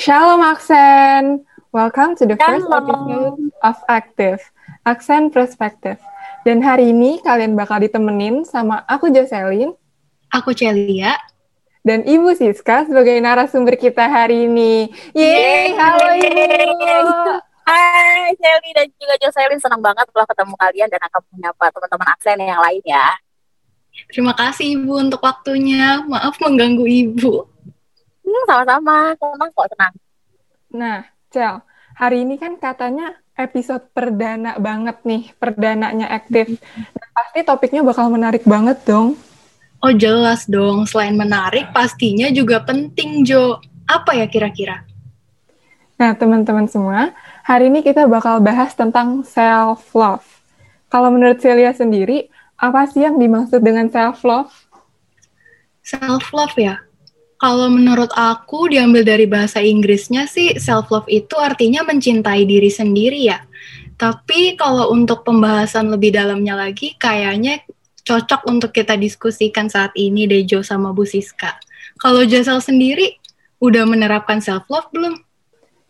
Shalom Aksen, welcome to the first episode of Active, Aksen Perspective. Dan hari ini kalian bakal ditemenin sama aku Jocelyn, aku Celia, dan Ibu Siska sebagai narasumber kita hari ini. Yeay, halo Ibu. Hai Shelly dan juga Jocelyn, senang banget telah ketemu kalian dan akan menyapa teman-teman Aksen yang lain ya. Terima kasih Ibu untuk waktunya, maaf mengganggu Ibu. Hmm, sama-sama, senang kok, senang. Nah, Cel, hari ini kan katanya episode perdana banget nih, perdananya aktif. Dan pasti topiknya bakal menarik banget dong. Oh jelas dong, selain menarik, pastinya juga penting, Jo. Apa ya kira-kira? Nah, teman-teman semua, hari ini kita bakal bahas tentang self-love. Kalau menurut Celia sendiri, apa sih yang dimaksud dengan self-love? Self-love ya? Kalau menurut aku diambil dari bahasa Inggrisnya sih self love itu artinya mencintai diri sendiri ya. Tapi kalau untuk pembahasan lebih dalamnya lagi kayaknya cocok untuk kita diskusikan saat ini Dejo sama Bu Siska. Kalau Josel sendiri udah menerapkan self love belum?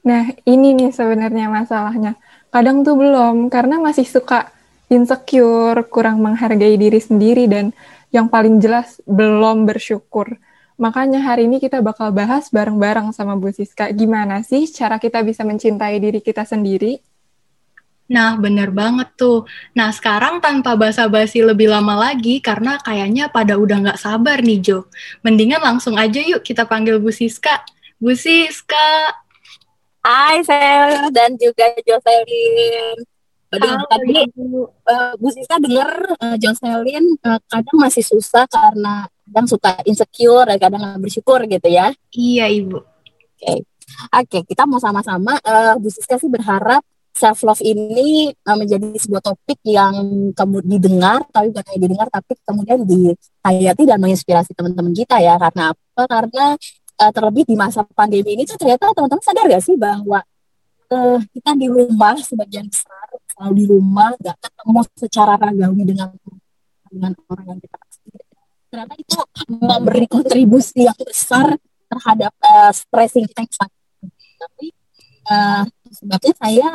Nah, ini nih sebenarnya masalahnya. Kadang tuh belum karena masih suka insecure, kurang menghargai diri sendiri dan yang paling jelas belum bersyukur Makanya hari ini kita bakal bahas bareng-bareng sama Bu Siska, gimana sih cara kita bisa mencintai diri kita sendiri? Nah, bener banget tuh. Nah, sekarang tanpa basa-basi lebih lama lagi, karena kayaknya pada udah nggak sabar nih, Jo. Mendingan langsung aja yuk kita panggil Bu Siska. Bu Siska. Hai, Sel, dan juga Jocelyn. Halo, tadi uh, Bu Siska dengar uh, Jocelyn uh, kadang masih susah karena kadang suka insecure dan kadang nggak bersyukur gitu ya. Iya ibu. Oke. Okay. oke okay, kita mau sama-sama uh, Bu Siska sih berharap self love ini uh, menjadi sebuah topik yang kamu didengar tapi bukan hanya didengar tapi kemudian dihayati dan menginspirasi teman-teman kita ya. Karena apa? Karena uh, terlebih di masa pandemi ini tuh ternyata teman-teman sadar gak sih bahwa uh, kita di rumah sebagian besar selalu di rumah gak ketemu secara ragawi dengan dengan orang yang kita ternyata itu memberi kontribusi yang besar terhadap uh, stressing sangat tapi uh, sebabnya saya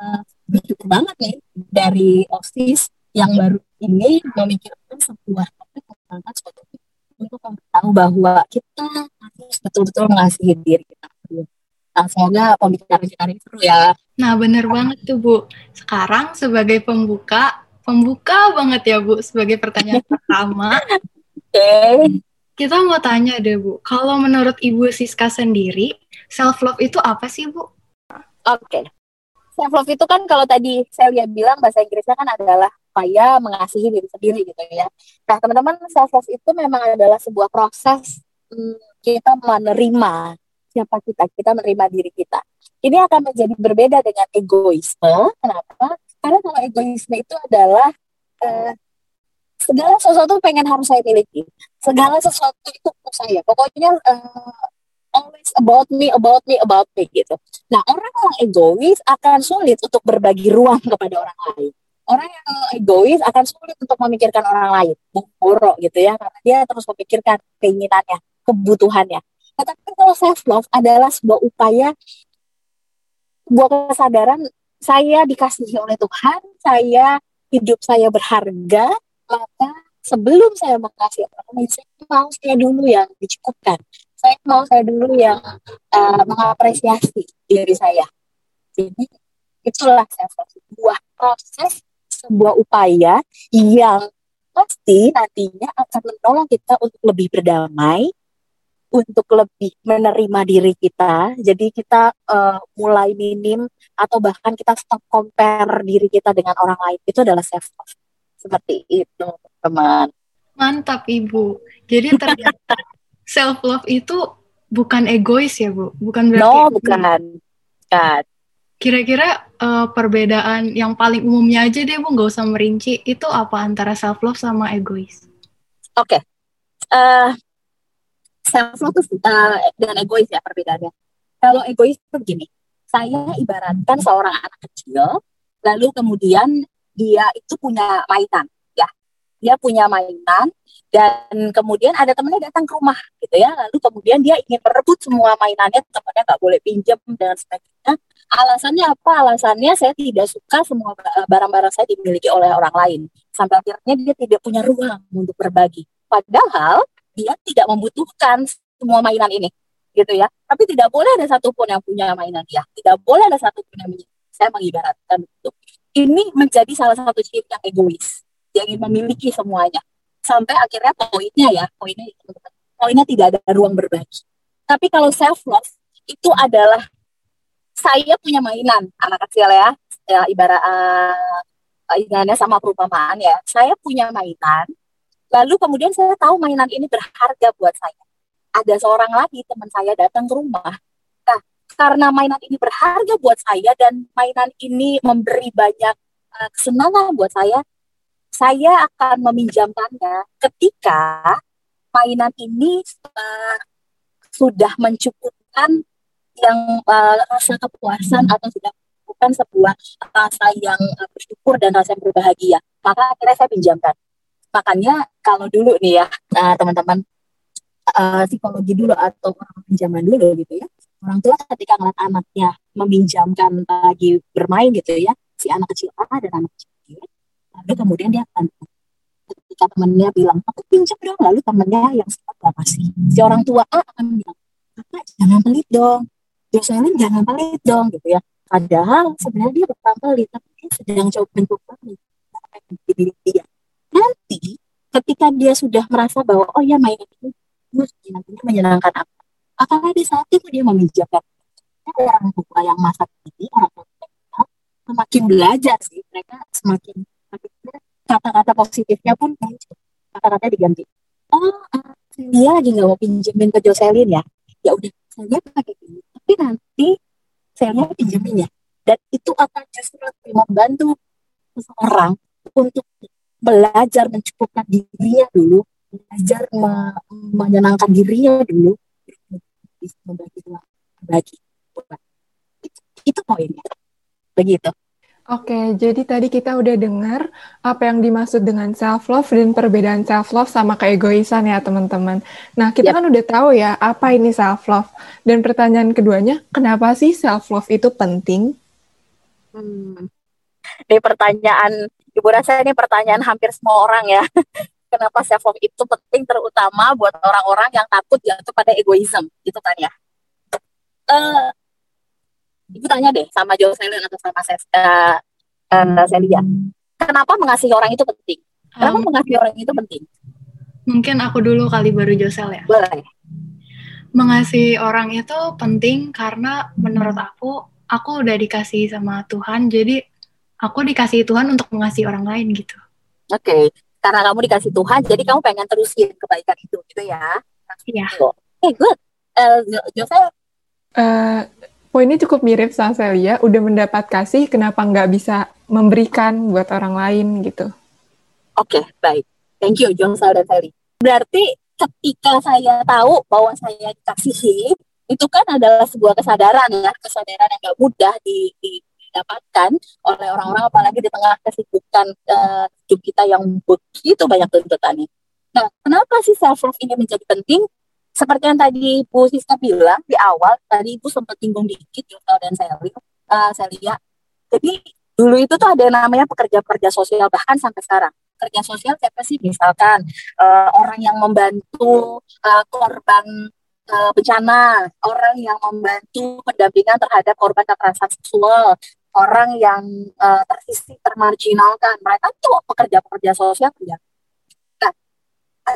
uh, bersyukur banget nih dari OSIS yang baru ini memikirkan sebuah topik tentang suatu untuk tahu bahwa kita harus betul-betul mengasihi diri kita Nah, semoga pembicaraan kita ini seru ya. Nah, benar banget tuh, Bu. Sekarang sebagai pembuka, pembuka banget ya, Bu, sebagai pertanyaan pertama okay. kita mau tanya deh Bu, kalau menurut Ibu Siska sendiri, self love itu apa sih Bu? Oke, okay. self love itu kan kalau tadi saya lihat bilang bahasa Inggrisnya kan adalah supaya mengasihi diri sendiri gitu ya. Nah teman-teman self love itu memang adalah sebuah proses hmm, kita menerima siapa kita, kita menerima diri kita. Ini akan menjadi berbeda dengan egoisme. Kenapa? Karena kalau egoisme itu adalah uh, segala sesuatu pengen harus saya miliki. Segala sesuatu itu untuk saya. Pokoknya uh, always about me about me about me gitu. Nah orang yang egois akan sulit untuk berbagi ruang kepada orang lain. Orang yang egois akan sulit untuk memikirkan orang lain. Boro gitu ya. Karena dia terus memikirkan keinginannya kebutuhannya. Tetapi kalau self love adalah sebuah upaya sebuah kesadaran saya dikasihi oleh Tuhan saya hidup saya berharga maka sebelum saya mengasihi orang lain saya mau saya dulu yang dicukupkan saya mau saya dulu yang uh, mengapresiasi diri saya jadi itulah saya sebuah proses sebuah upaya yang pasti nantinya akan menolong kita untuk lebih berdamai untuk lebih menerima diri kita. Jadi kita uh, mulai minim atau bahkan kita stop compare diri kita dengan orang lain. Itu adalah self love seperti itu teman. Mantap ibu. Jadi ternyata self love itu bukan egois ya bu? Bukan berarti no bukan. Bukan. Kira-kira uh, perbedaan yang paling umumnya aja deh bu. Nggak usah merinci. Itu apa antara self love sama egois? Oke. Okay. uh, eh, self love itu uh, dan egois ya perbedaannya. Kalau egois itu begini. Saya ibaratkan seorang anak kecil lalu kemudian dia itu punya mainan ya. Dia punya mainan dan kemudian ada temennya datang ke rumah gitu ya. Lalu kemudian dia ingin merebut semua mainannya temannya nggak boleh pinjam dan sebagainya. Alasannya apa? Alasannya saya tidak suka semua barang-barang saya dimiliki oleh orang lain. Sampai akhirnya dia tidak punya ruang untuk berbagi. Padahal dia tidak membutuhkan semua mainan ini gitu ya. Tapi tidak boleh ada satupun yang punya mainan dia. Tidak boleh ada satupun yang punya. Saya mengibaratkan itu ini menjadi salah satu ciri yang egois dia ingin memiliki semuanya. Sampai akhirnya poinnya ya poinnya poinnya tidak ada ruang berbagi. Tapi kalau self love itu adalah saya punya mainan anak kecil ya, ya ibarat uh, sama perumpamaan ya. Saya punya mainan lalu kemudian saya tahu mainan ini berharga buat saya. Ada seorang lagi teman saya datang ke rumah. Nah karena mainan ini berharga buat saya dan mainan ini memberi banyak uh, kesenangan buat saya saya akan meminjamkannya ketika mainan ini uh, sudah mencukupkan yang uh, rasa kepuasan atau sudah bukan sebuah rasa yang uh, bersyukur dan rasa yang berbahagia. Maka akhirnya saya pinjamkan. Makanya kalau dulu nih ya teman-teman uh, psikologi dulu atau pinjaman dulu gitu ya orang tua ketika ngeliat anaknya meminjamkan lagi bermain gitu ya si anak kecil A dan anak kecil lalu kemudian dia akan ketika temannya bilang aku pinjam dong lalu temannya yang sempat kasih si orang tua A akan bilang apa jangan pelit dong Jocelyn jangan pelit dong gitu ya. Padahal sebenarnya dia bukan pelit tapi dia sedang coba mencoba di diri dia. Nanti ketika dia sudah merasa bahwa oh ya main ini nantinya menyenangkan aku akan ada saat itu dia meminjamkan orang tua yang masa ini orang tua semakin belajar sih. Mereka semakin kata-kata positifnya pun kata-kata diganti. Oh uh, dia lagi nggak mau pinjemin ke Jocelyn ya? Ya udah saya pakai ini. Tapi nanti saya pinjemin ya. Dan itu akan justru lebih membantu seseorang untuk belajar mencukupkan dirinya dulu. Belajar me menyenangkan dirinya dulu bisa membagi bagi itu, itu poinnya begitu Oke, jadi tadi kita udah dengar apa yang dimaksud dengan self love dan perbedaan self love sama keegoisan ya teman-teman. Nah, kita yep. kan udah tahu ya apa ini self love. Dan pertanyaan keduanya, kenapa sih self love itu penting? Hmm. Ini pertanyaan, Ibu rasa ini pertanyaan hampir semua orang ya. kenapa self love itu penting terutama buat orang-orang yang takut jatuh pada egoisme, gitu kan ya. Uh, Ibu tanya deh sama Jocelyn atau sama saya, uh, uh, Celia. Kenapa mengasihi orang itu penting? Kenapa um, mengasihi orang itu penting? Mungkin aku dulu kali baru Josel ya. Boleh. Mengasihi orang itu penting karena menurut aku, aku udah dikasih sama Tuhan, jadi aku dikasih Tuhan untuk mengasihi orang lain gitu. Oke, okay. Karena kamu dikasih Tuhan, jadi kamu pengen terusin kebaikan itu gitu ya? Iya. Oke, okay, good. Uh, Josel? Uh, poinnya cukup mirip sama Celia, udah mendapat kasih, kenapa nggak bisa memberikan buat orang lain gitu. Oke, okay, baik. Thank you, Jongsal dan Sally. Berarti ketika saya tahu bahwa saya dikasihi, itu kan adalah sebuah kesadaran ya, kesadaran yang nggak mudah di, didapatkan oleh orang-orang, apalagi di tengah kesibukan uh, hidup kita yang begitu banyak tuntutannya. Nah, kenapa sih self-love ini menjadi penting? seperti yang tadi Bu Siska bilang di awal, tadi Ibu sempat tinggung dikit Yusel dan saya uh, lihat. Jadi dulu itu tuh ada namanya pekerja-pekerja sosial bahkan sampai sekarang. Kerja sosial siapa sih? Misalkan uh, orang yang membantu uh, korban uh, bencana, orang yang membantu pendampingan terhadap korban kekerasan seksual, orang yang uh, tersisih, termarginalkan. Mereka tuh pekerja-pekerja sosial ya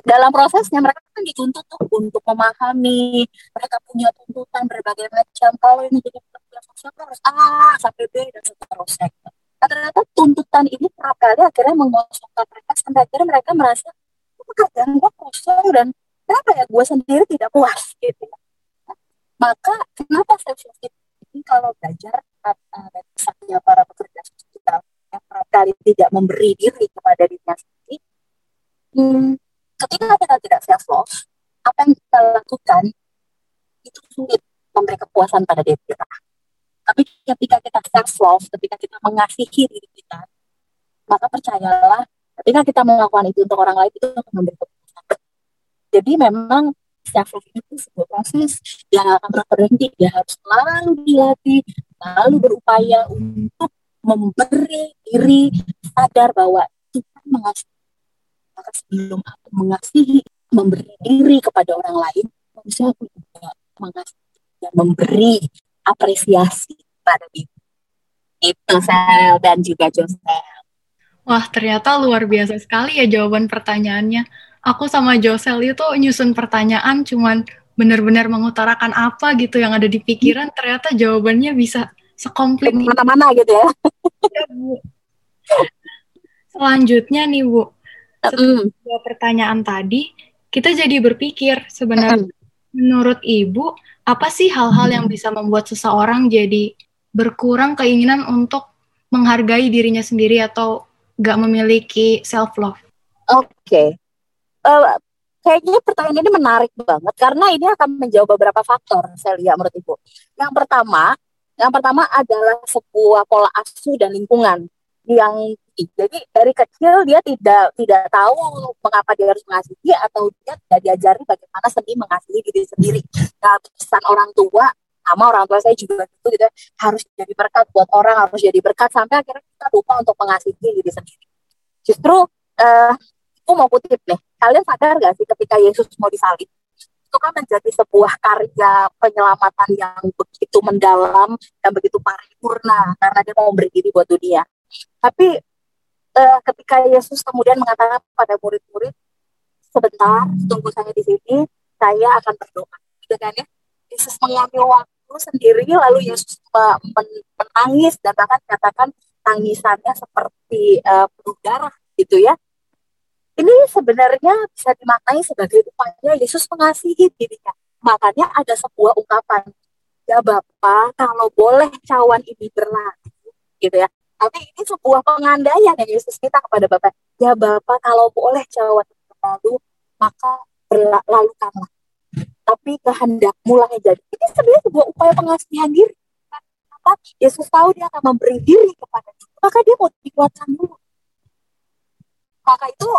dalam prosesnya mereka kan dituntut tuh untuk memahami mereka punya tuntutan berbagai macam. Kalau ini jadi pekerja sosial harus A sampai B dan seterusnya. Nah, ternyata tuntutan ini kerap kali akhirnya mengosongkan mereka sampai akhirnya mereka merasa pekerjaan gue kosong dan kenapa ya gue sendiri tidak puas? Gitu nah, maka kenapa self ini kalau belajar uh, dari kisahnya para pekerja sosial yang kerap kali tidak memberi diri kepada dirinya sendiri hmm, ketika kita tidak self love apa yang kita lakukan itu sulit memberi kepuasan pada diri kita. Tapi ketika kita self love ketika kita mengasihi diri kita maka percayalah ketika kita melakukan itu untuk orang lain itu akan memberi kepuasan. Jadi memang self love itu sebuah proses yang akan berhenti. Dia harus selalu dilatih selalu berupaya untuk memberi diri sadar bahwa kita mengasihi maka sebelum aku mengasihi memberi diri kepada orang lain harusnya aku juga mengasihi dan memberi apresiasi pada diri itu Sel dan juga Josel Wah, ternyata luar biasa sekali ya jawaban pertanyaannya. Aku sama Josel itu nyusun pertanyaan cuman benar-benar mengutarakan apa gitu yang ada di pikiran, ternyata jawabannya bisa sekomplit mana-mana gitu ya. ya Bu. Selanjutnya nih Bu, setelah pertanyaan tadi, kita jadi berpikir sebenarnya menurut Ibu, apa sih hal-hal yang bisa membuat seseorang jadi berkurang keinginan untuk menghargai dirinya sendiri atau gak memiliki self love? Oke, okay. uh, kayaknya pertanyaan ini menarik banget karena ini akan menjawab beberapa faktor saya lihat menurut ibu. Yang pertama, yang pertama adalah sebuah pola asuh dan lingkungan yang jadi dari kecil dia tidak tidak tahu mengapa dia harus mengasihi atau dia tidak diajari bagaimana seni mengasihi diri sendiri. Nah, pesan orang tua sama orang tua saya juga gitu gitu harus jadi berkat buat orang harus jadi berkat sampai akhirnya kita lupa untuk mengasihi diri sendiri justru uh, aku mau kutip nih kalian sadar gak sih ketika Yesus mau disalib? Itu kan menjadi sebuah karya penyelamatan yang begitu mendalam dan begitu paripurna karena dia mau memberi diri buat dunia. Tapi uh, ketika Yesus kemudian mengatakan pada murid-murid sebentar tunggu saya di sini saya akan berdoa. Gitu kan ya? Yesus mengambil waktu sendiri lalu Yesus menangis dan bahkan katakan tangisannya seperti uh, penuh darah gitu ya. Ini sebenarnya bisa dimaknai sebagai upaya Yesus mengasihi dirinya. Makanya ada sebuah ungkapan, ya Bapak kalau boleh cawan ini berlalu gitu ya. Tapi ini sebuah pengandaian yang Yesus minta kepada Bapak. Ya Bapak kalau boleh cawan ini berlalu, maka berlalukanlah tapi kehendakmu lah yang jadi. Ini sebenarnya sebuah upaya pengasihan diri. Apa? Yesus tahu dia akan memberi diri kepada kita, maka dia mau dikuatkan dulu. Maka itu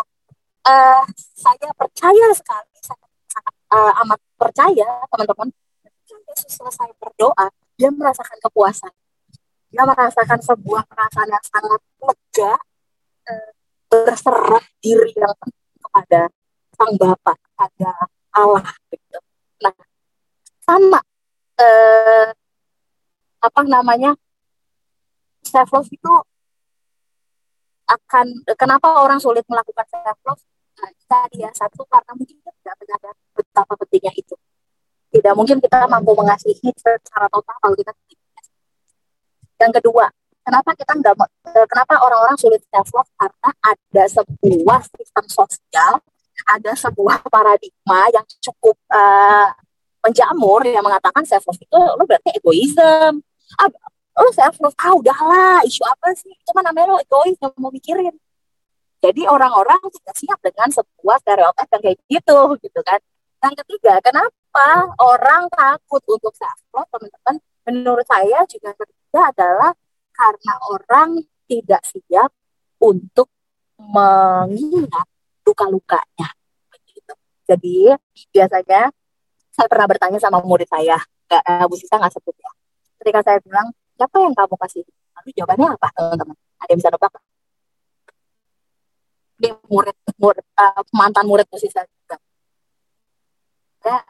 uh, saya percaya sekali, saya sangat uh, amat percaya teman-teman. Yesus selesai berdoa, dia merasakan kepuasan. Dia merasakan sebuah perasaan yang sangat lega, uh, berserah diri yang kepada Sang Bapa, kepada Allah. Gitu Nah, sama eh, apa namanya self love itu akan kenapa orang sulit melakukan self love? Nah, dia satu karena mungkin kita tidak menyadari betapa pentingnya itu. Tidak mungkin kita mampu mengasihi secara total kalau kita tidak. Yang kedua, kenapa kita nggak eh, kenapa orang-orang sulit self love karena ada sebuah sistem sosial ada sebuah paradigma yang cukup uh, menjamur yang mengatakan self love itu lo berarti egoisme. Ah, lo self love ah udahlah isu apa sih kan namanya lo egois yang mau mikirin. Jadi orang-orang tidak siap dengan sebuah stereotip yang kayak gitu gitu kan. Yang ketiga, kenapa orang takut untuk self love teman-teman? Menurut saya juga ketiga adalah karena orang tidak siap untuk mengingat luka-lukanya. Jadi biasanya saya pernah bertanya sama murid saya, nggak, uh, Bu Sisa nggak sebut ya. Ketika saya bilang, siapa yang kamu kasih? Lalu jawabannya apa teman-teman? Ada yang bisa nebak? Dia murid, murid uh, mantan murid Sisa juga. Saya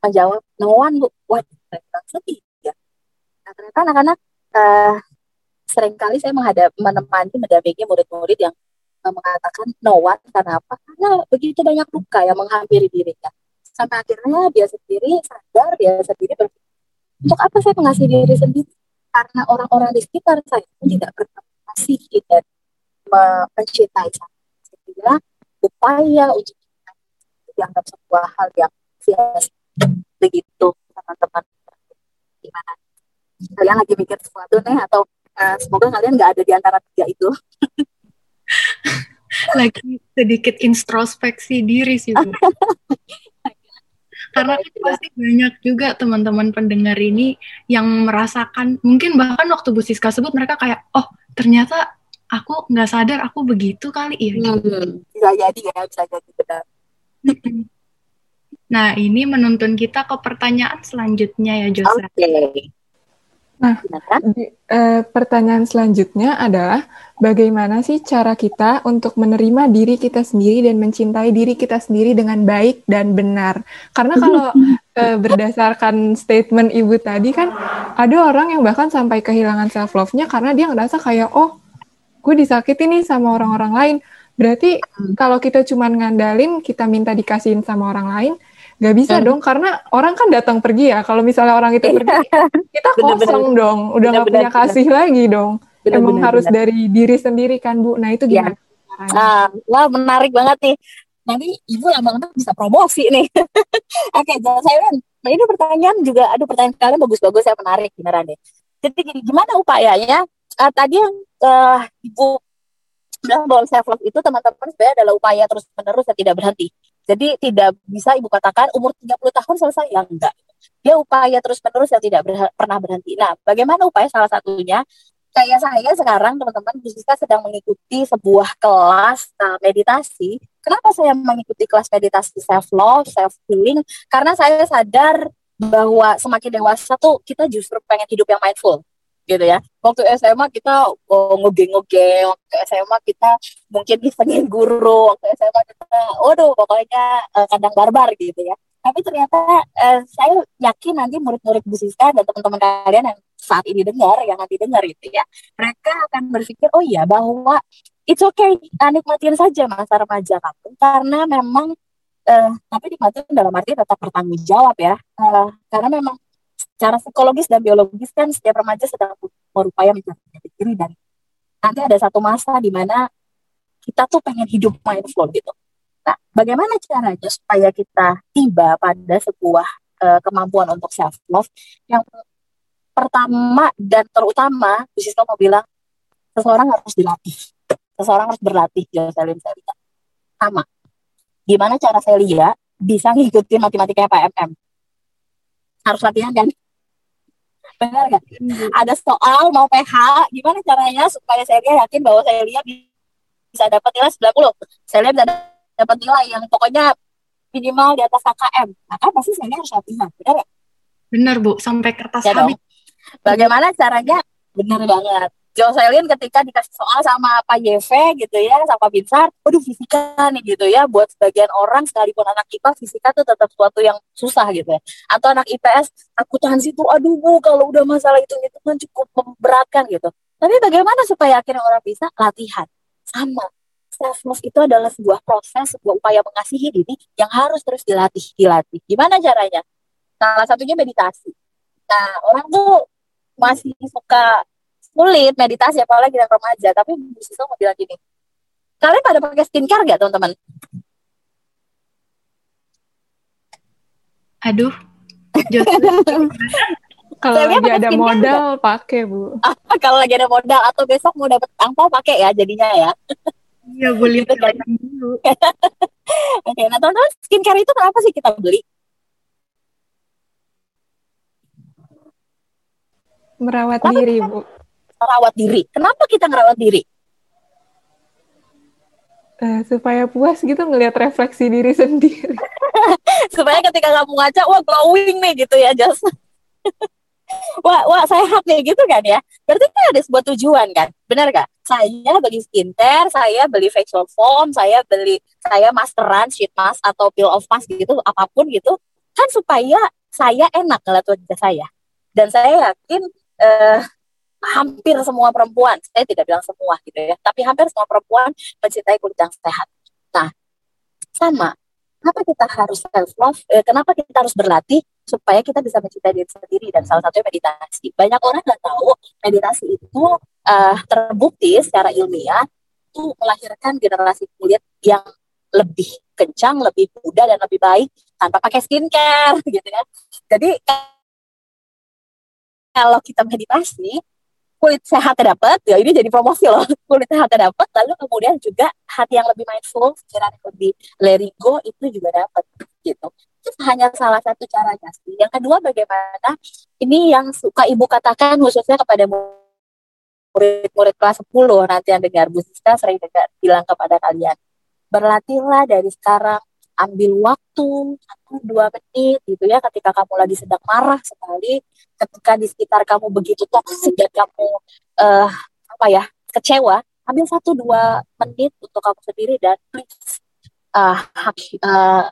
menjawab, one, Bu. Wah, sedih ya. Nah, ternyata anak-anak uh, sering kali saya menghadap menemani mendampingi murid-murid yang mengatakan no one karena apa? Karena begitu banyak luka yang menghampiri dirinya. Sampai akhirnya dia sendiri sadar, dia sendiri berpikir, untuk apa saya mengasihi diri sendiri? Karena orang-orang di sekitar saya pun tidak pernah mengasihi dan mencintai saya. Sehingga upaya untuk dianggap sebuah hal yang sia-sia begitu teman-teman. Gimana? Kalian lagi mikir sesuatu nih atau uh, semoga kalian nggak ada di antara tiga itu? Lagi sedikit introspeksi diri sih Bu. Karena pasti banyak juga teman-teman pendengar ini yang merasakan mungkin bahkan waktu Bu Siska sebut mereka kayak oh ternyata aku nggak sadar aku begitu kali ya. Hmm, bisa jadi ya, bisa jadi benar. Nah, ini menuntun kita ke pertanyaan selanjutnya ya, Josa. Oke. Okay. Nah, di, eh, pertanyaan selanjutnya adalah bagaimana sih cara kita untuk menerima diri kita sendiri dan mencintai diri kita sendiri dengan baik dan benar? Karena kalau eh, berdasarkan statement ibu tadi kan ada orang yang bahkan sampai kehilangan self love-nya karena dia ngerasa kayak oh gue disakiti nih sama orang-orang lain. Berarti hmm. kalau kita cuma ngandalin kita minta dikasihin sama orang lain, Gak bisa hmm. dong, karena orang kan datang pergi ya. Kalau misalnya orang itu pergi, kita kosong bener, bener. dong. Udah nggak punya kasih bener. lagi dong. Bener, Emang bener, harus bener. dari diri sendiri kan, Bu. Nah, itu iya. gimana? Ya. Nah, wah menarik banget nih. Nanti Ibu lama-lama bisa promosi nih. Oke, jangan saya kan. Nah, ini pertanyaan juga, aduh pertanyaan kalian bagus-bagus, saya menarik beneran deh. Jadi gimana upayanya? Uh, tadi yang uh, Ibu bilang bahwa self love itu teman-teman sebenarnya adalah upaya terus menerus dan tidak berhenti. Jadi tidak bisa ibu katakan umur 30 tahun selesai yang enggak. Dia upaya terus-menerus yang tidak ber pernah berhenti. Nah, bagaimana upaya salah satunya? Kayak saya sekarang teman-teman bisa sedang mengikuti sebuah kelas uh, meditasi. Kenapa saya mengikuti kelas meditasi self love, self healing? Karena saya sadar bahwa semakin dewasa tuh kita justru pengen hidup yang mindful gitu ya. Waktu SMA kita oh, ngoge-ngoge, waktu SMA kita mungkin pengen guru, waktu SMA kita, waduh pokoknya uh, kadang barbar gitu ya. Tapi ternyata uh, saya yakin nanti murid-murid Bu Siska dan teman-teman kalian yang saat ini dengar, yang nanti dengar gitu ya, mereka akan berpikir, oh iya bahwa it's okay, nikmatin saja masa remaja kamu, karena memang uh, tapi nikmatin dalam arti tetap bertanggung jawab ya, uh, karena memang secara psikologis dan biologis kan setiap remaja sedang berupaya mencari diri dan nanti ada satu masa di mana kita tuh pengen hidup mindful gitu. Nah, bagaimana caranya supaya kita tiba pada sebuah uh, kemampuan untuk self love yang pertama dan terutama, Bisisno mau bilang seseorang harus dilatih, seseorang harus berlatih, Jocelyn Selika. Sama. Gimana cara saya lihat bisa ngikutin matematika Pak MM? Harus latihan kan? Benar nggak hmm. ada soal mau PH gimana caranya supaya saya yakin bahwa saya lihat bisa dapat nilai 90 saya lihat bisa dapat nilai yang pokoknya minimal di atas KKM maka pasti saya harus latihan benar ya benar bu. Sampai kertas ya habis. bagaimana caranya? Benar banget Jocelyn ketika dikasih soal sama Pak YV gitu ya, sama Binsar, waduh fisika nih gitu ya, buat sebagian orang sekalipun anak IPA, fisika tuh tetap suatu yang susah gitu ya. Atau anak IPS, akuntansi tuh aduh bu, kalau udah masalah itu itu kan cukup memberatkan gitu. Tapi bagaimana supaya akhirnya orang bisa latihan? Sama, self love itu adalah sebuah proses, sebuah upaya mengasihi diri yang harus terus dilatih, dilatih. Gimana caranya? Salah satunya meditasi. Nah, orang tuh masih suka sulit meditasi apalagi yang remaja tapi Bu Siso mau bilang gini kalian pada pakai skincare gak teman-teman? Aduh. Kalau lagi ada modal pakai bu. Kalau lagi ada modal atau besok mau dapat angpau pakai ya jadinya ya. Iya boleh gitu kan. dulu. Oke, nah teman-teman skincare itu kenapa sih kita beli? Merawat kenapa diri, kita, Bu merawat diri. Kenapa kita ngerawat diri? Uh, supaya puas gitu ngelihat refleksi diri sendiri. supaya ketika kamu ngaca, wah glowing nih gitu ya, Jas. wah, wah sehat nih gitu kan ya. Berarti kan ada sebuah tujuan kan, benar gak? Saya beli skincare, saya beli facial foam, saya beli saya maskeran, sheet mask atau peel off mask gitu, apa pun gitu, kan supaya saya enak ngeliat wajah saya. Dan saya yakin uh, hampir semua perempuan, saya tidak bilang semua gitu ya, tapi hampir semua perempuan mencintai kulit yang sehat. Nah, sama. Kenapa kita harus self love? Eh, kenapa kita harus berlatih supaya kita bisa mencintai diri sendiri dan salah satunya meditasi. Banyak orang nggak tahu meditasi itu uh, terbukti secara ilmiah itu melahirkan generasi kulit yang lebih kencang, lebih muda dan lebih baik tanpa pakai skincare gitu ya. Jadi kalau kita meditasi kulit sehatnya dapat, ya ini jadi promosi loh. Kulit sehatnya dapat, lalu kemudian juga hati yang lebih mindful, pikiran yang lebih letting go itu juga dapat gitu. Itu hanya salah satu caranya sih. Yang kedua bagaimana ini yang suka ibu katakan khususnya kepada murid-murid kelas 10 nanti yang dengar Bu Siska sering dengar bilang kepada kalian berlatihlah dari sekarang ambil waktu satu dua menit gitu ya ketika kamu lagi sedang marah sekali ketika di sekitar kamu begitu toksik dan kamu uh, apa ya kecewa ambil satu dua menit untuk kamu sendiri dan please uh, uh,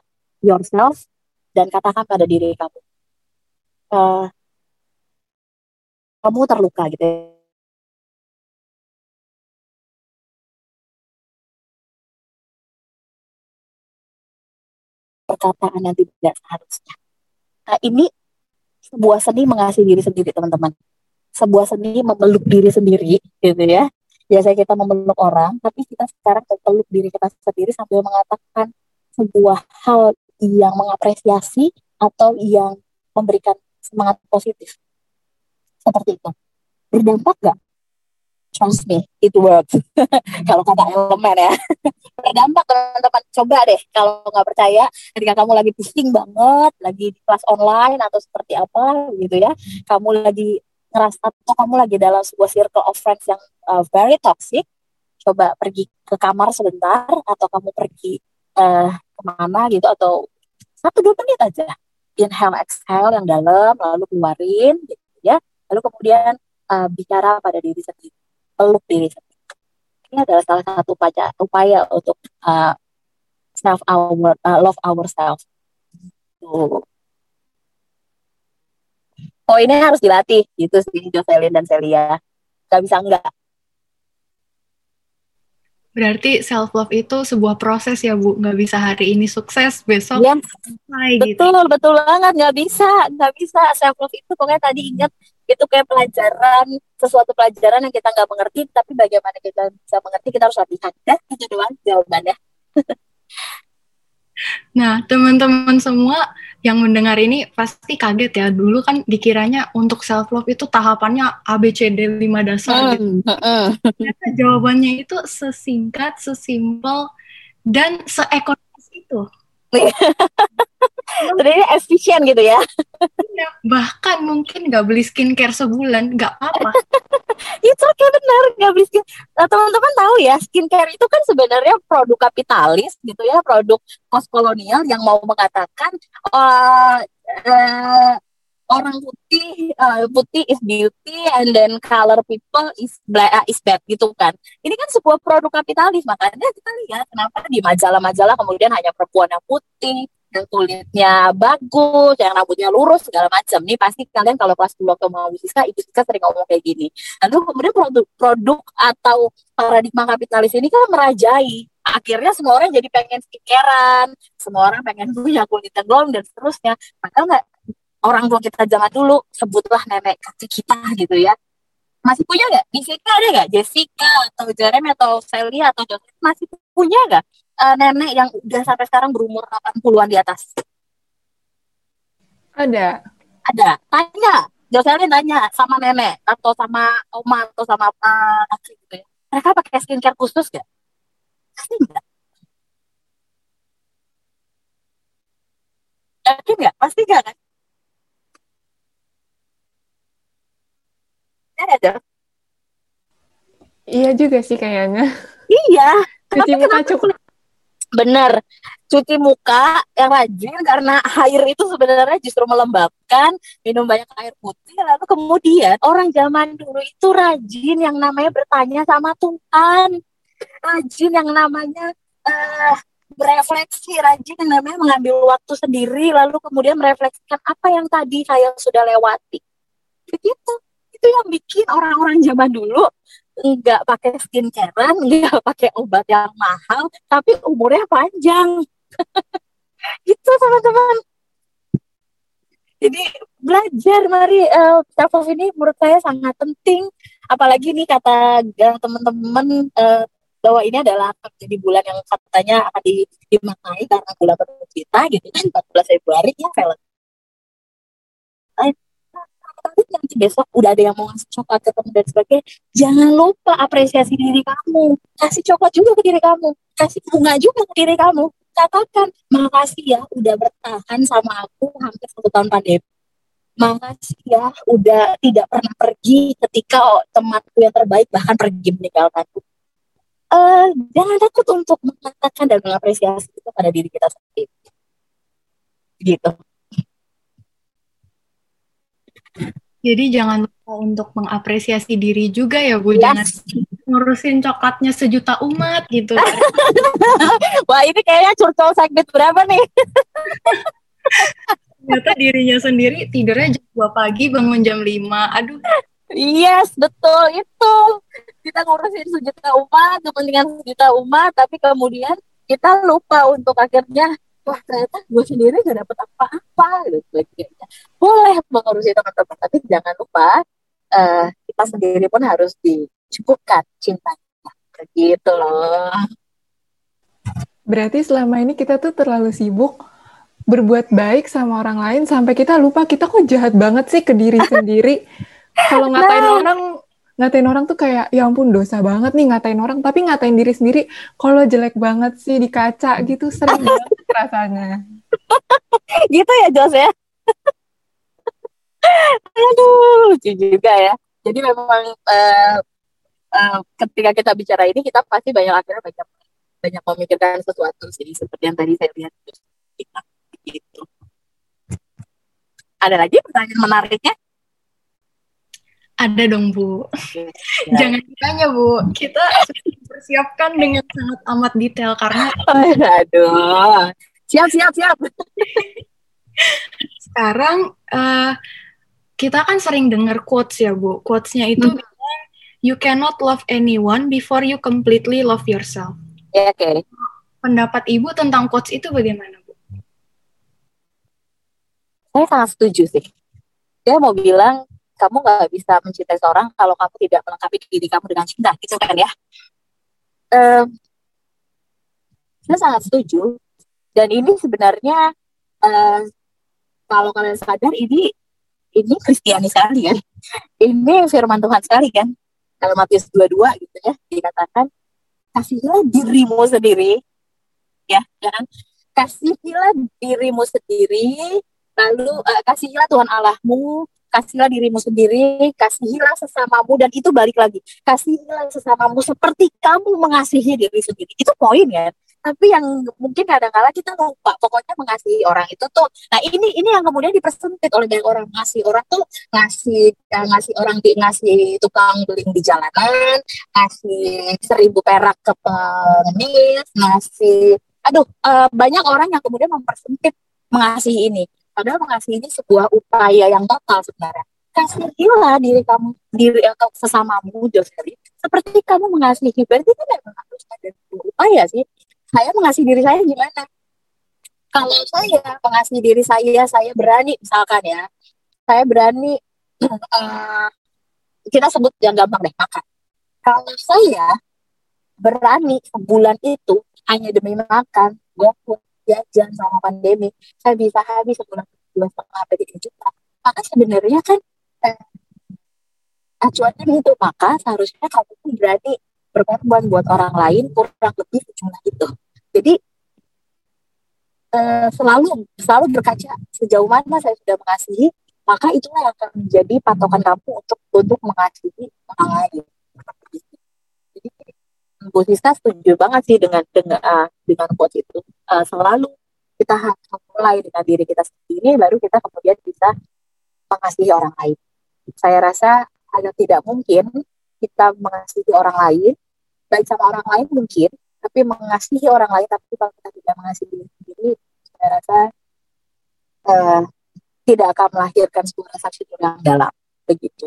yourself dan katakan pada diri kamu. Uh, kamu terluka gitu ya perkataan yang tidak seharusnya. Nah, ini sebuah seni mengasihi diri sendiri, teman-teman. Sebuah seni memeluk diri sendiri, gitu ya. Biasanya kita memeluk orang, tapi kita sekarang memeluk diri kita sendiri sambil mengatakan sebuah hal yang mengapresiasi atau yang memberikan semangat positif. Seperti itu. Berdampak gak me it works. Kalau kata elemen ya. Berdampak teman-teman. Coba deh kalau nggak percaya ketika kamu lagi pusing banget lagi di kelas online atau seperti apa gitu ya kamu lagi ngerasa atau kamu lagi dalam sebuah circle of friends yang uh, very toxic coba pergi ke kamar sebentar atau kamu pergi uh, ke mana gitu atau satu dua menit aja. Inhale exhale yang dalam lalu keluarin gitu ya. Lalu kemudian uh, bicara pada diri sendiri peluk diri sendiri. Ini adalah salah satu upaya, upaya untuk uh, self our uh, love ourselves. Tuh. Oh ini harus dilatih gitu sih Jocelyn dan Celia. Gak bisa enggak. Berarti self love itu sebuah proses ya Bu, nggak bisa hari ini sukses, besok ya, selesai gitu. Betul, betul banget, nggak bisa, nggak bisa self love itu pokoknya tadi ingat itu kayak pelajaran sesuatu pelajaran yang kita nggak mengerti tapi bagaimana kita bisa mengerti kita harus latihan ya itu doang jawabannya nah teman-teman semua yang mendengar ini pasti kaget ya dulu kan dikiranya untuk self love itu tahapannya A B C D 5 dasar gitu. Uh, uh. jawabannya itu sesingkat, sesimpel dan seekonomis itu. Jadi efisien gitu ya. bahkan mungkin nggak beli skincare sebulan nggak apa-apa. itu okay benar nggak beli skin. Nah, teman-teman tahu ya skincare itu kan sebenarnya produk kapitalis gitu ya, produk postkolonial yang mau mengatakan uh, uh, orang putih uh, putih is beauty and then color people is black uh, is bad gitu kan. Ini kan sebuah produk kapitalis makanya kita lihat kenapa di majalah-majalah kemudian hanya perempuan yang putih, yang kulitnya bagus, yang rambutnya lurus segala macam. Nih pasti kalian kalau kelas dua atau mau Siska, ibu Siska sering ngomong kayak gini. Lalu kemudian produk produk atau paradigma kapitalis ini kan merajai. Akhirnya semua orang jadi pengen skincarean, semua orang pengen punya kulit yang dan seterusnya. Padahal nggak orang tua kita zaman dulu sebutlah nenek kakek kita gitu ya masih punya nggak di sini ada nggak Jessica atau Jeremy atau Sally atau Joseph masih punya nggak uh, nenek yang udah sampai sekarang berumur 80-an di atas ada ada tanya Jocelyn nanya sama nenek atau sama oma atau sama apa kakek gitu ya mereka pakai skincare khusus gak? pasti enggak yakin nggak pasti nggak kan ada. Iya juga sih kayaknya. Iya. Cuci muka cukup. Bener. Cuci muka yang rajin karena air itu sebenarnya justru melembabkan, minum banyak air putih. Lalu kemudian orang zaman dulu itu rajin yang namanya bertanya sama Tuhan. Rajin yang namanya uh, berefleksi, rajin yang namanya mengambil waktu sendiri, lalu kemudian merefleksikan apa yang tadi saya sudah lewati. Begitu itu yang bikin orang-orang zaman dulu nggak pakai skincarean, nggak pakai obat yang mahal, tapi umurnya panjang. gitu teman-teman. Jadi belajar mari uh, self ini menurut saya sangat penting. Apalagi nih kata uh, teman-teman uh, bahwa ini adalah menjadi bulan yang katanya akan dimaknai karena bulan kita gitu kan 14 Februari ya Valentine tapi nanti besok udah ada yang mau ngasih coklat ke temen dan sebagainya jangan lupa apresiasi diri kamu. Kasih coklat juga ke diri kamu. Kasih bunga juga ke diri kamu. Katakan makasih ya udah bertahan sama aku hampir satu tahun pandemi. Makasih ya udah tidak pernah pergi ketika oh, temanku yang terbaik bahkan pergi meninggalkanku uh, jangan takut untuk mengatakan dan mengapresiasi itu pada diri kita sendiri. Gitu jadi jangan lupa untuk mengapresiasi diri juga ya Bu. Yes. jangan ngurusin coklatnya sejuta umat gitu. Wah ini kayaknya curcol segmen berapa nih? Ternyata dirinya sendiri tidurnya jam 2 pagi bangun jam 5 aduh. Yes betul. Itu kita ngurusin sejuta umat kepentingan sejuta umat tapi kemudian kita lupa untuk akhirnya wah ternyata gue sendiri gak dapet apa-apa gitu boleh mengurusi teman-teman tapi jangan lupa uh, kita sendiri pun harus dicukupkan cintanya gitu loh berarti selama ini kita tuh terlalu sibuk berbuat baik sama orang lain sampai kita lupa kita kok jahat banget sih ke diri sendiri. Kalau ngatain nah. orang, ngatain orang tuh kayak ya ampun dosa banget nih ngatain orang, tapi ngatain diri sendiri kalau jelek banget sih di kaca gitu sering banget rasanya. gitu ya Jos ya. Aduh, lucu juga ya. Jadi memang uh, uh, ketika kita bicara ini kita pasti banyak akhirnya banyak banyak memikirkan sesuatu sih seperti yang tadi saya lihat kita gitu. Ada lagi pertanyaan menariknya? Ada dong Bu. Ya. Jangan ditanya Bu. Kita persiapkan dengan sangat amat detail karena. Aduh. Siap siap siap. Sekarang uh, kita kan sering dengar quotes ya Bu. Quotesnya itu hmm. You cannot love anyone before you completely love yourself. Ya, Oke. Okay. Pendapat Ibu tentang quotes itu bagaimana? saya sangat setuju sih. Dia mau bilang kamu nggak bisa mencintai seorang kalau kamu tidak melengkapi diri kamu dengan cinta, gitu kan ya? Um, saya sangat setuju. Dan ini sebenarnya uh, kalau kalian sadar ini ini Kristiani sekali kan. Ini firman Tuhan sekali kan. Kalau Matius 22 gitu ya, dikatakan kasihlah dirimu sendiri ya, ya kan? Kasihilah dirimu sendiri Lalu uh, kasihilah Tuhan Allahmu, kasihlah dirimu sendiri, kasihilah sesamamu dan itu balik lagi. Kasihilah sesamamu seperti kamu mengasihi diri sendiri. Itu poin ya. Tapi yang mungkin kadang-kala kita lupa, pokoknya mengasihi orang itu tuh. Nah ini ini yang kemudian dipersempit oleh banyak orang ngasih orang tuh ngasih uh, ngasih orang di ngasih tukang beling di jalanan, ngasih seribu perak ke pengemis, ngasih aduh uh, banyak orang yang kemudian mempersempit mengasihi ini Padahal mengasihi ini sebuah upaya yang total sebenarnya. Kasihilah diri kamu, diri atau sesamamu, Joseli. Seperti kamu mengasihi, berarti itu memang harus ada upaya sih. Saya mengasihi diri saya gimana? Kalau saya mengasihi diri saya, saya berani, misalkan ya, saya berani, uh, kita sebut yang gampang deh, makan. Kalau saya berani sebulan itu hanya demi makan, GoFood, jajan sama pandemi. Saya bisa habis sebulan dua setengah sampai tiga juta. Maka sebenarnya kan eh, acuannya itu maka seharusnya kamu pun berani berkorban buat orang lain kurang lebih sejumlah itu. Jadi eh, selalu selalu berkaca sejauh mana saya sudah mengasihi maka itulah yang akan menjadi patokan kamu untuk untuk mengasihi orang lain Bu Siska setuju banget sih dengan dengan uh, dengan quotes itu. Uh, selalu kita harus mulai dengan diri kita sendiri, baru kita kemudian bisa mengasihi orang lain. Saya rasa agak tidak mungkin kita mengasihi orang lain, baik sama orang lain mungkin, tapi mengasihi orang lain, tapi kalau kita tidak mengasihi diri sendiri, saya rasa uh, tidak akan melahirkan sebuah syukur yang dalam. Begitu.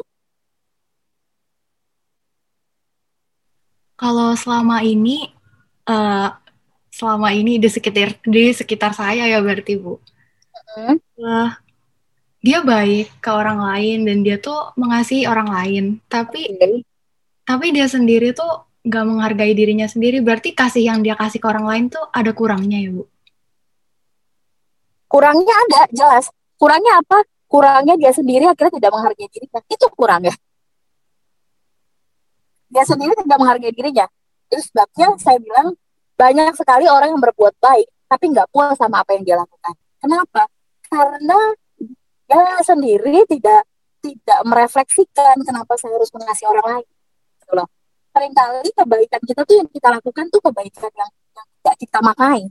Kalau selama ini uh, selama ini di sekitar di sekitar saya ya berarti bu. Uh, dia baik ke orang lain dan dia tuh mengasihi orang lain. Tapi okay. tapi dia sendiri tuh nggak menghargai dirinya sendiri. Berarti kasih yang dia kasih ke orang lain tuh ada kurangnya ya bu? Kurangnya ada jelas. Kurangnya apa? Kurangnya dia sendiri akhirnya tidak menghargai dirinya. Itu kurangnya dia sendiri tidak menghargai dirinya. Itu sebabnya saya bilang banyak sekali orang yang berbuat baik tapi nggak puas sama apa yang dia lakukan. Kenapa? Karena dirinya sendiri tidak tidak merefleksikan kenapa saya harus mengasihi orang lain gitu loh sering kali kebaikan kita tuh yang kita lakukan tuh kebaikan yang, yang tidak kita makai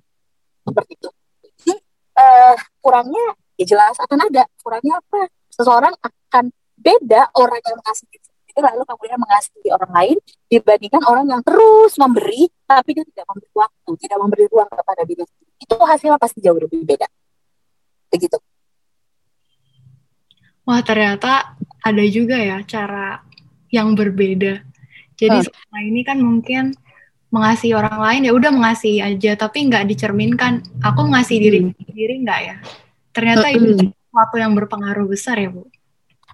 seperti itu jadi uh, kurangnya ya jelas akan ada kurangnya apa seseorang akan beda orang yang mengasihi lalu kemudian mengasihi orang lain dibandingkan orang yang terus memberi tapi dia tidak memberi waktu tidak memberi ruang kepada diri itu hasilnya pasti jauh lebih beda begitu wah ternyata ada juga ya cara yang berbeda jadi hmm. selama ini kan mungkin mengasihi orang lain ya udah mengasihi aja tapi nggak dicerminkan aku mengasihi diri hmm. diri nggak ya ternyata hmm. itu sesuatu yang berpengaruh besar ya bu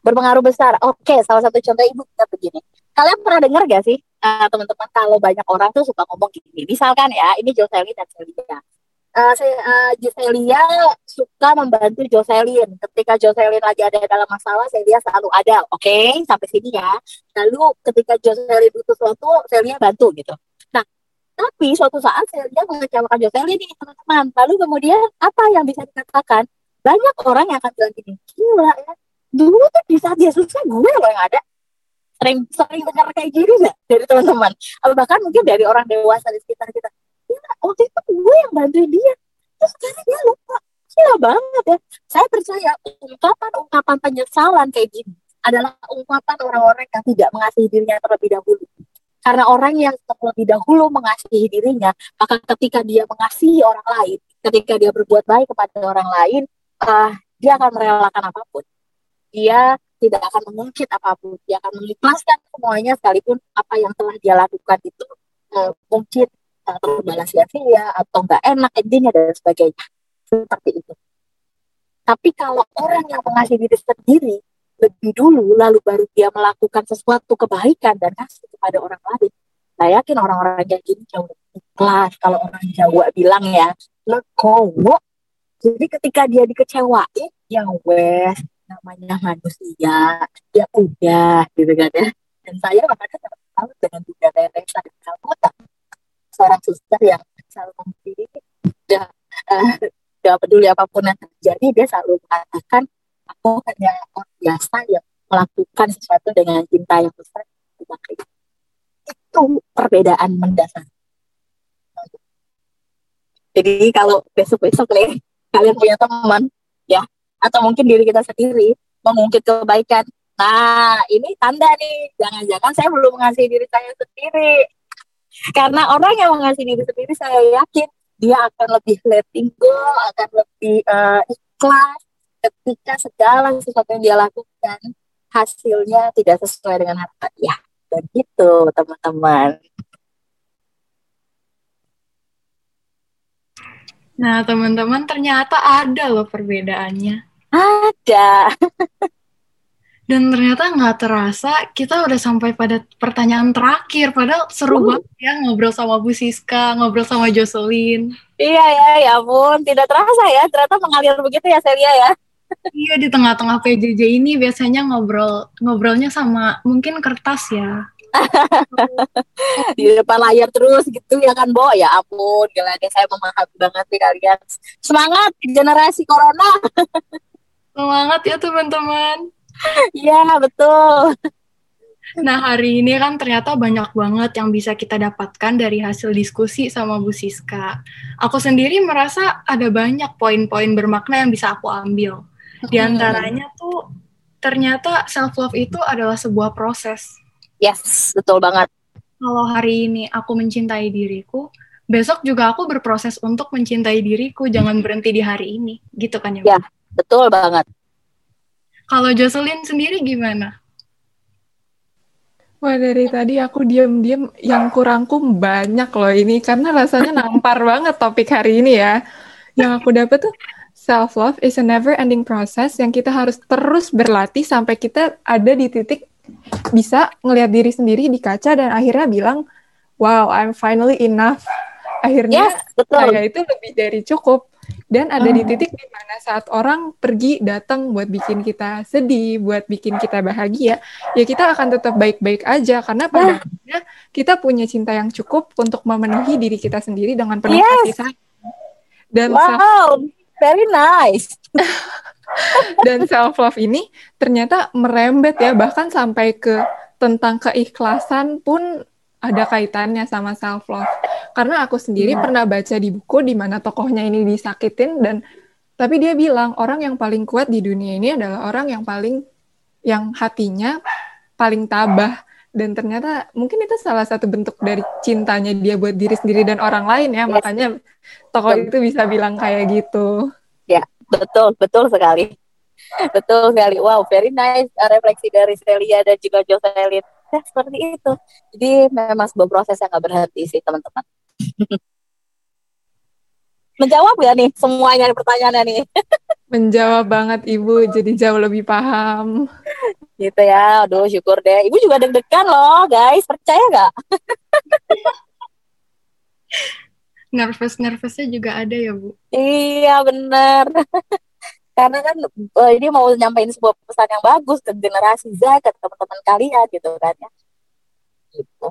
berpengaruh besar oke salah satu contoh ibu kita begini kalian pernah dengar gak sih uh, teman-teman kalau banyak orang tuh suka ngomong gini misalkan ya ini Jocelyn dan Celia uh, saya uh, suka membantu Jocelyn. Ketika Jocelyn lagi ada dalam masalah, Celia selalu ada. Oke, okay? sampai sini ya. Lalu ketika Jocelyn butuh sesuatu, Celia bantu gitu. Nah, tapi suatu saat Celia mengecewakan Jocelyn nih teman-teman. Lalu kemudian apa yang bisa dikatakan? Banyak orang yang akan bilang gini, gila ya. Dulu tuh di saat dia susah, gue loh yang ada. Sering sering dengar kayak gini nggak dari teman-teman? Bahkan mungkin dari orang dewasa di sekitar kita. Ya waktu itu gue yang bantuin dia. Terus sekarang dia lupa. Gila banget ya. Saya percaya ungkapan-ungkapan penyesalan kayak gini adalah ungkapan orang-orang yang tidak mengasihi dirinya terlebih dahulu. Karena orang yang terlebih dahulu mengasihi dirinya maka ketika dia mengasihi orang lain ketika dia berbuat baik kepada orang lain uh, dia akan merelakan apa pun dia tidak akan mengungkit apa pun. Dia akan mengikhlaskan semuanya sekalipun apa yang telah dia lakukan itu uh, mungkin atau balas sia-sia atau nggak enak endingnya dan sebagainya. Seperti itu. Tapi kalau orang yang mengasihi diri sendiri lebih dulu lalu baru dia melakukan sesuatu kebaikan dan kasih kepada orang lain saya yakin orang-orang yang gini jauh lebih ikhlas. Kalau orang Jawa bilang ya legowo jadi ketika dia dikecewain ya wes namanya manusia ya udah gitu kan ya. Dan saya makanya tahu dengan tiga Teresa dan Calcutta seorang suster yang selalu memberi udah uh, gak peduli apa pun yang terjadi dia selalu mengatakan aku hanya orang biasa yang melakukan sesuatu dengan cinta yang besar. Itu perbedaan mendasar. Jadi kalau besok-besok nih kalian punya teman ya atau mungkin diri kita sendiri mengungkit kebaikan nah ini tanda nih jangan-jangan saya belum mengasihi diri saya sendiri karena orang yang mengasihi diri sendiri saya yakin dia akan lebih letting go, akan lebih uh, ikhlas ketika segala sesuatu yang dia lakukan hasilnya tidak sesuai dengan harapan. Ya, begitu teman-teman. Nah, teman-teman ternyata ada loh perbedaannya. Ada. Dan ternyata nggak terasa kita udah sampai pada pertanyaan terakhir. Padahal seru uh. banget ya ngobrol sama Bu Siska, ngobrol sama Jocelyn. Iya ya, ya ampun. Tidak terasa ya, ternyata mengalir begitu ya Celia ya. iya, di tengah-tengah PJJ ini biasanya ngobrol ngobrolnya sama mungkin kertas ya. Di depan layar terus gitu ya kan Bo ya ampun gila deh saya memahami banget nih kalian semangat generasi corona semangat ya teman-teman Iya, betul. Nah, hari ini kan ternyata banyak banget yang bisa kita dapatkan dari hasil diskusi sama Bu Siska. Aku sendiri merasa ada banyak poin-poin bermakna yang bisa aku ambil. Di antaranya tuh ternyata self-love itu adalah sebuah proses. Yes, betul banget. Kalau hari ini aku mencintai diriku, besok juga aku berproses untuk mencintai diriku. Jangan berhenti di hari ini. Gitu kan ya? Ya, betul banget. Kalau Jocelyn sendiri gimana? Wah dari tadi aku diam-diam yang kurangku banyak loh ini karena rasanya nampar banget topik hari ini ya. Yang aku dapat tuh self love is a never ending process yang kita harus terus berlatih sampai kita ada di titik bisa ngelihat diri sendiri di kaca dan akhirnya bilang wow I'm finally enough. Akhirnya yes, betul. saya itu lebih dari cukup dan ada di ah. titik di mana saat orang pergi datang buat bikin kita sedih, buat bikin kita bahagia, ya kita akan tetap baik-baik aja karena pada akhirnya kita punya cinta yang cukup untuk memenuhi diri kita sendiri dengan penuh yes. kasih sayang. Dan wow, very nice. Dan self love ini ternyata merembet ya bahkan sampai ke tentang keikhlasan pun ada kaitannya sama self love. Karena aku sendiri hmm. pernah baca di buku di mana tokohnya ini disakitin dan tapi dia bilang orang yang paling kuat di dunia ini adalah orang yang paling yang hatinya paling tabah dan ternyata mungkin itu salah satu bentuk dari cintanya dia buat diri sendiri dan orang lain ya yes. makanya tokoh itu bisa bilang kayak gitu ya betul betul sekali. Betul sekali. Wow very nice uh, refleksi dari Celia dan juga Jocelyn. Ya seperti itu. Jadi memang sebuah proses yang gak berhenti sih teman-teman. Menjawab ya nih semuanya pertanyaannya nih? Menjawab banget ibu. Jadi jauh lebih paham. Gitu ya. Aduh syukur deh. Ibu juga deg-degan loh guys. Percaya gak nervous nervousnya juga ada ya bu? Iya benar karena kan uh, ini mau nyampein sebuah pesan yang bagus ke generasi Z ke teman-teman kalian gitu kan ya. Gitu.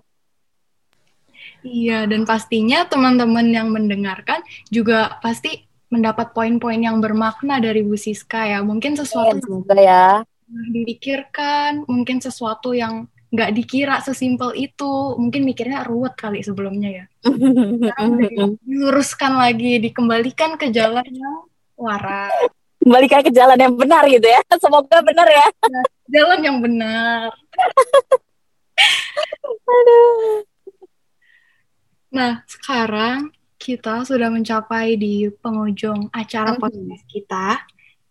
Iya, dan pastinya teman-teman yang mendengarkan juga pasti mendapat poin-poin yang bermakna dari Bu Siska ya. Mungkin sesuatu ya, yang dipikirkan, mungkin sesuatu yang nggak dikira sesimpel itu. Mungkin mikirnya ruwet kali sebelumnya ya. diluruskan lagi, dikembalikan ke jalan yang waras. Kembalikan ke jalan yang benar gitu ya. Semoga benar ya. Jalan yang benar. Aduh. Nah, sekarang kita sudah mencapai di penghujung acara podcast kita.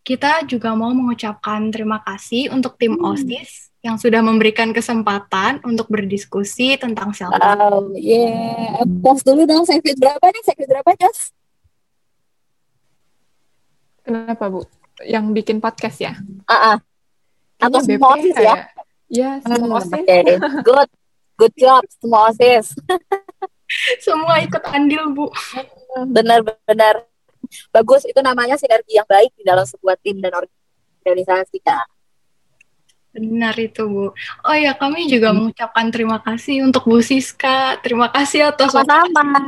Kita juga mau mengucapkan terima kasih untuk tim hmm. OSIS yang sudah memberikan kesempatan untuk berdiskusi tentang self love. Oh, yeah. Pos dulu dong, Sekvid berapa nih? Sekvid berapa, Jas? Kenapa, Bu? Yang bikin podcast ya? Ah, uh -uh. Atau semua OSIS ya? Ya, semua hmm, OSIS. Okay. Good. Good job, semua OSIS. Semua ikut andil, Bu. Benar-benar bagus itu namanya sinergi yang baik di dalam sebuah tim dan organisasi kak. Benar itu Bu. Oh ya kami juga hmm. mengucapkan terima kasih untuk Bu Siska. Terima kasih atas sama-sama.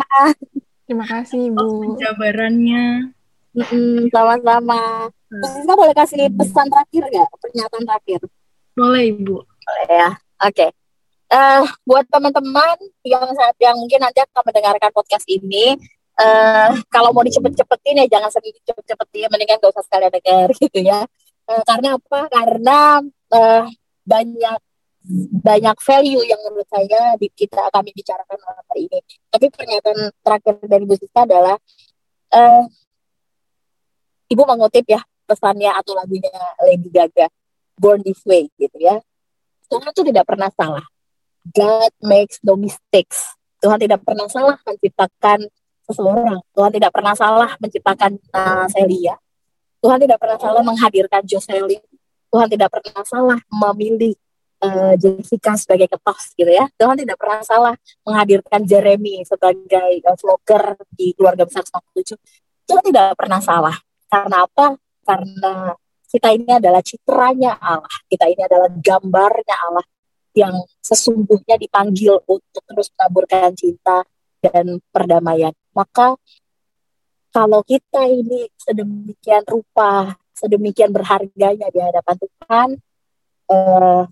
Terima kasih Bu. Jabarannya. sama-sama. Hmm. Bu Siska boleh kasih pesan terakhir nggak? Pernyataan terakhir. Boleh Ibu. Boleh ya. Oke. Okay uh, buat teman-teman yang saat yang mungkin nanti akan mendengarkan podcast ini uh, kalau mau dicepet-cepetin ya jangan sering dicepet-cepetin mendingan gak usah sekalian dengar gitu ya uh, karena apa karena uh, banyak banyak value yang menurut saya di kita kami bicarakan malam hari ini tapi pernyataan terakhir dari Bu Siska adalah uh, ibu mengutip ya pesannya atau lagunya Lady Gaga Born This Way gitu ya Tuhan itu tidak pernah salah God makes no mistakes. Tuhan tidak pernah salah menciptakan seseorang. Tuhan tidak pernah salah menciptakan uh, Celia. Tuhan tidak pernah salah menghadirkan Jocelyn. Tuhan tidak pernah salah memilih uh, Jessica sebagai ketos gitu ya. Tuhan tidak pernah salah menghadirkan Jeremy sebagai uh, vlogger di keluarga besar 97. Tuhan tidak pernah salah. Karena apa? Karena kita ini adalah citranya Allah. Kita ini adalah gambarnya Allah yang sesungguhnya dipanggil untuk terus menaburkan cinta dan perdamaian. Maka kalau kita ini sedemikian rupa, sedemikian berharganya di hadapan Tuhan, eh,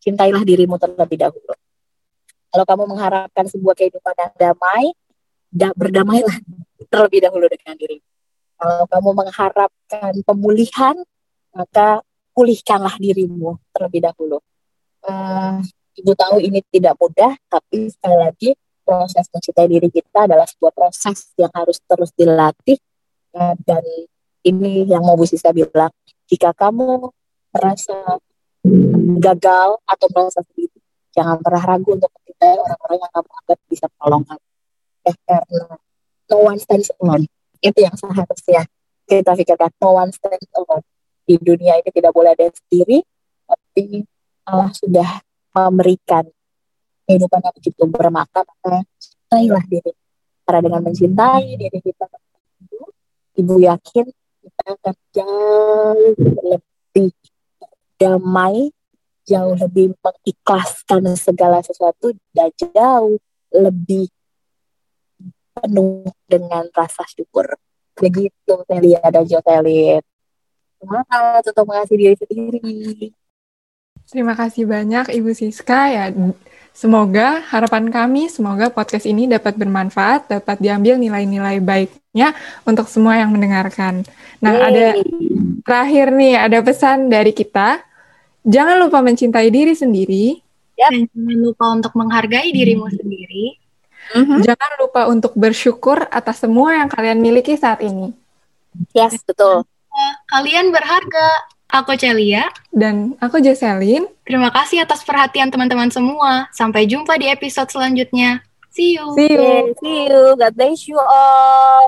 cintailah dirimu terlebih dahulu. Kalau kamu mengharapkan sebuah kehidupan yang damai, da berdamailah terlebih dahulu dengan dirimu. Kalau kamu mengharapkan pemulihan, maka pulihkanlah dirimu terlebih dahulu uh, ibu tahu ini tidak mudah, tapi sekali lagi proses mencintai diri kita adalah sebuah proses yang harus terus dilatih uh, dan ini yang mau Bu Sisa bilang, jika kamu merasa gagal atau merasa sendiri, jangan pernah ragu untuk mencintai orang-orang yang kamu anggap bisa menolong kamu. Ya, karena no one stands alone. Itu yang seharusnya kita pikirkan. No one stands alone. Di dunia ini tidak boleh ada sendiri, tapi Allah sudah memberikan kehidupan begitu bermakna maka cintailah diri karena dengan mencintai diri kita ibu yakin kita akan jauh lebih damai jauh lebih mengikhlaskan segala sesuatu dan jauh lebih penuh dengan rasa syukur. Begitu Celia dan Jotelit semangat untuk mengasihi diri sendiri. Terima kasih banyak Ibu Siska ya. Semoga harapan kami, semoga podcast ini dapat bermanfaat, dapat diambil nilai-nilai baiknya untuk semua yang mendengarkan. Nah, Yeay. ada terakhir nih, ada pesan dari kita. Jangan lupa mencintai diri sendiri, Dan jangan lupa untuk menghargai dirimu sendiri. Mhm. jangan lupa untuk bersyukur atas semua yang kalian miliki saat ini. Yes, betul. Kalian berharga. Aku Celia. Dan aku Jocelyn. Terima kasih atas perhatian teman-teman semua. Sampai jumpa di episode selanjutnya. See you. See you. See you. God bless you all.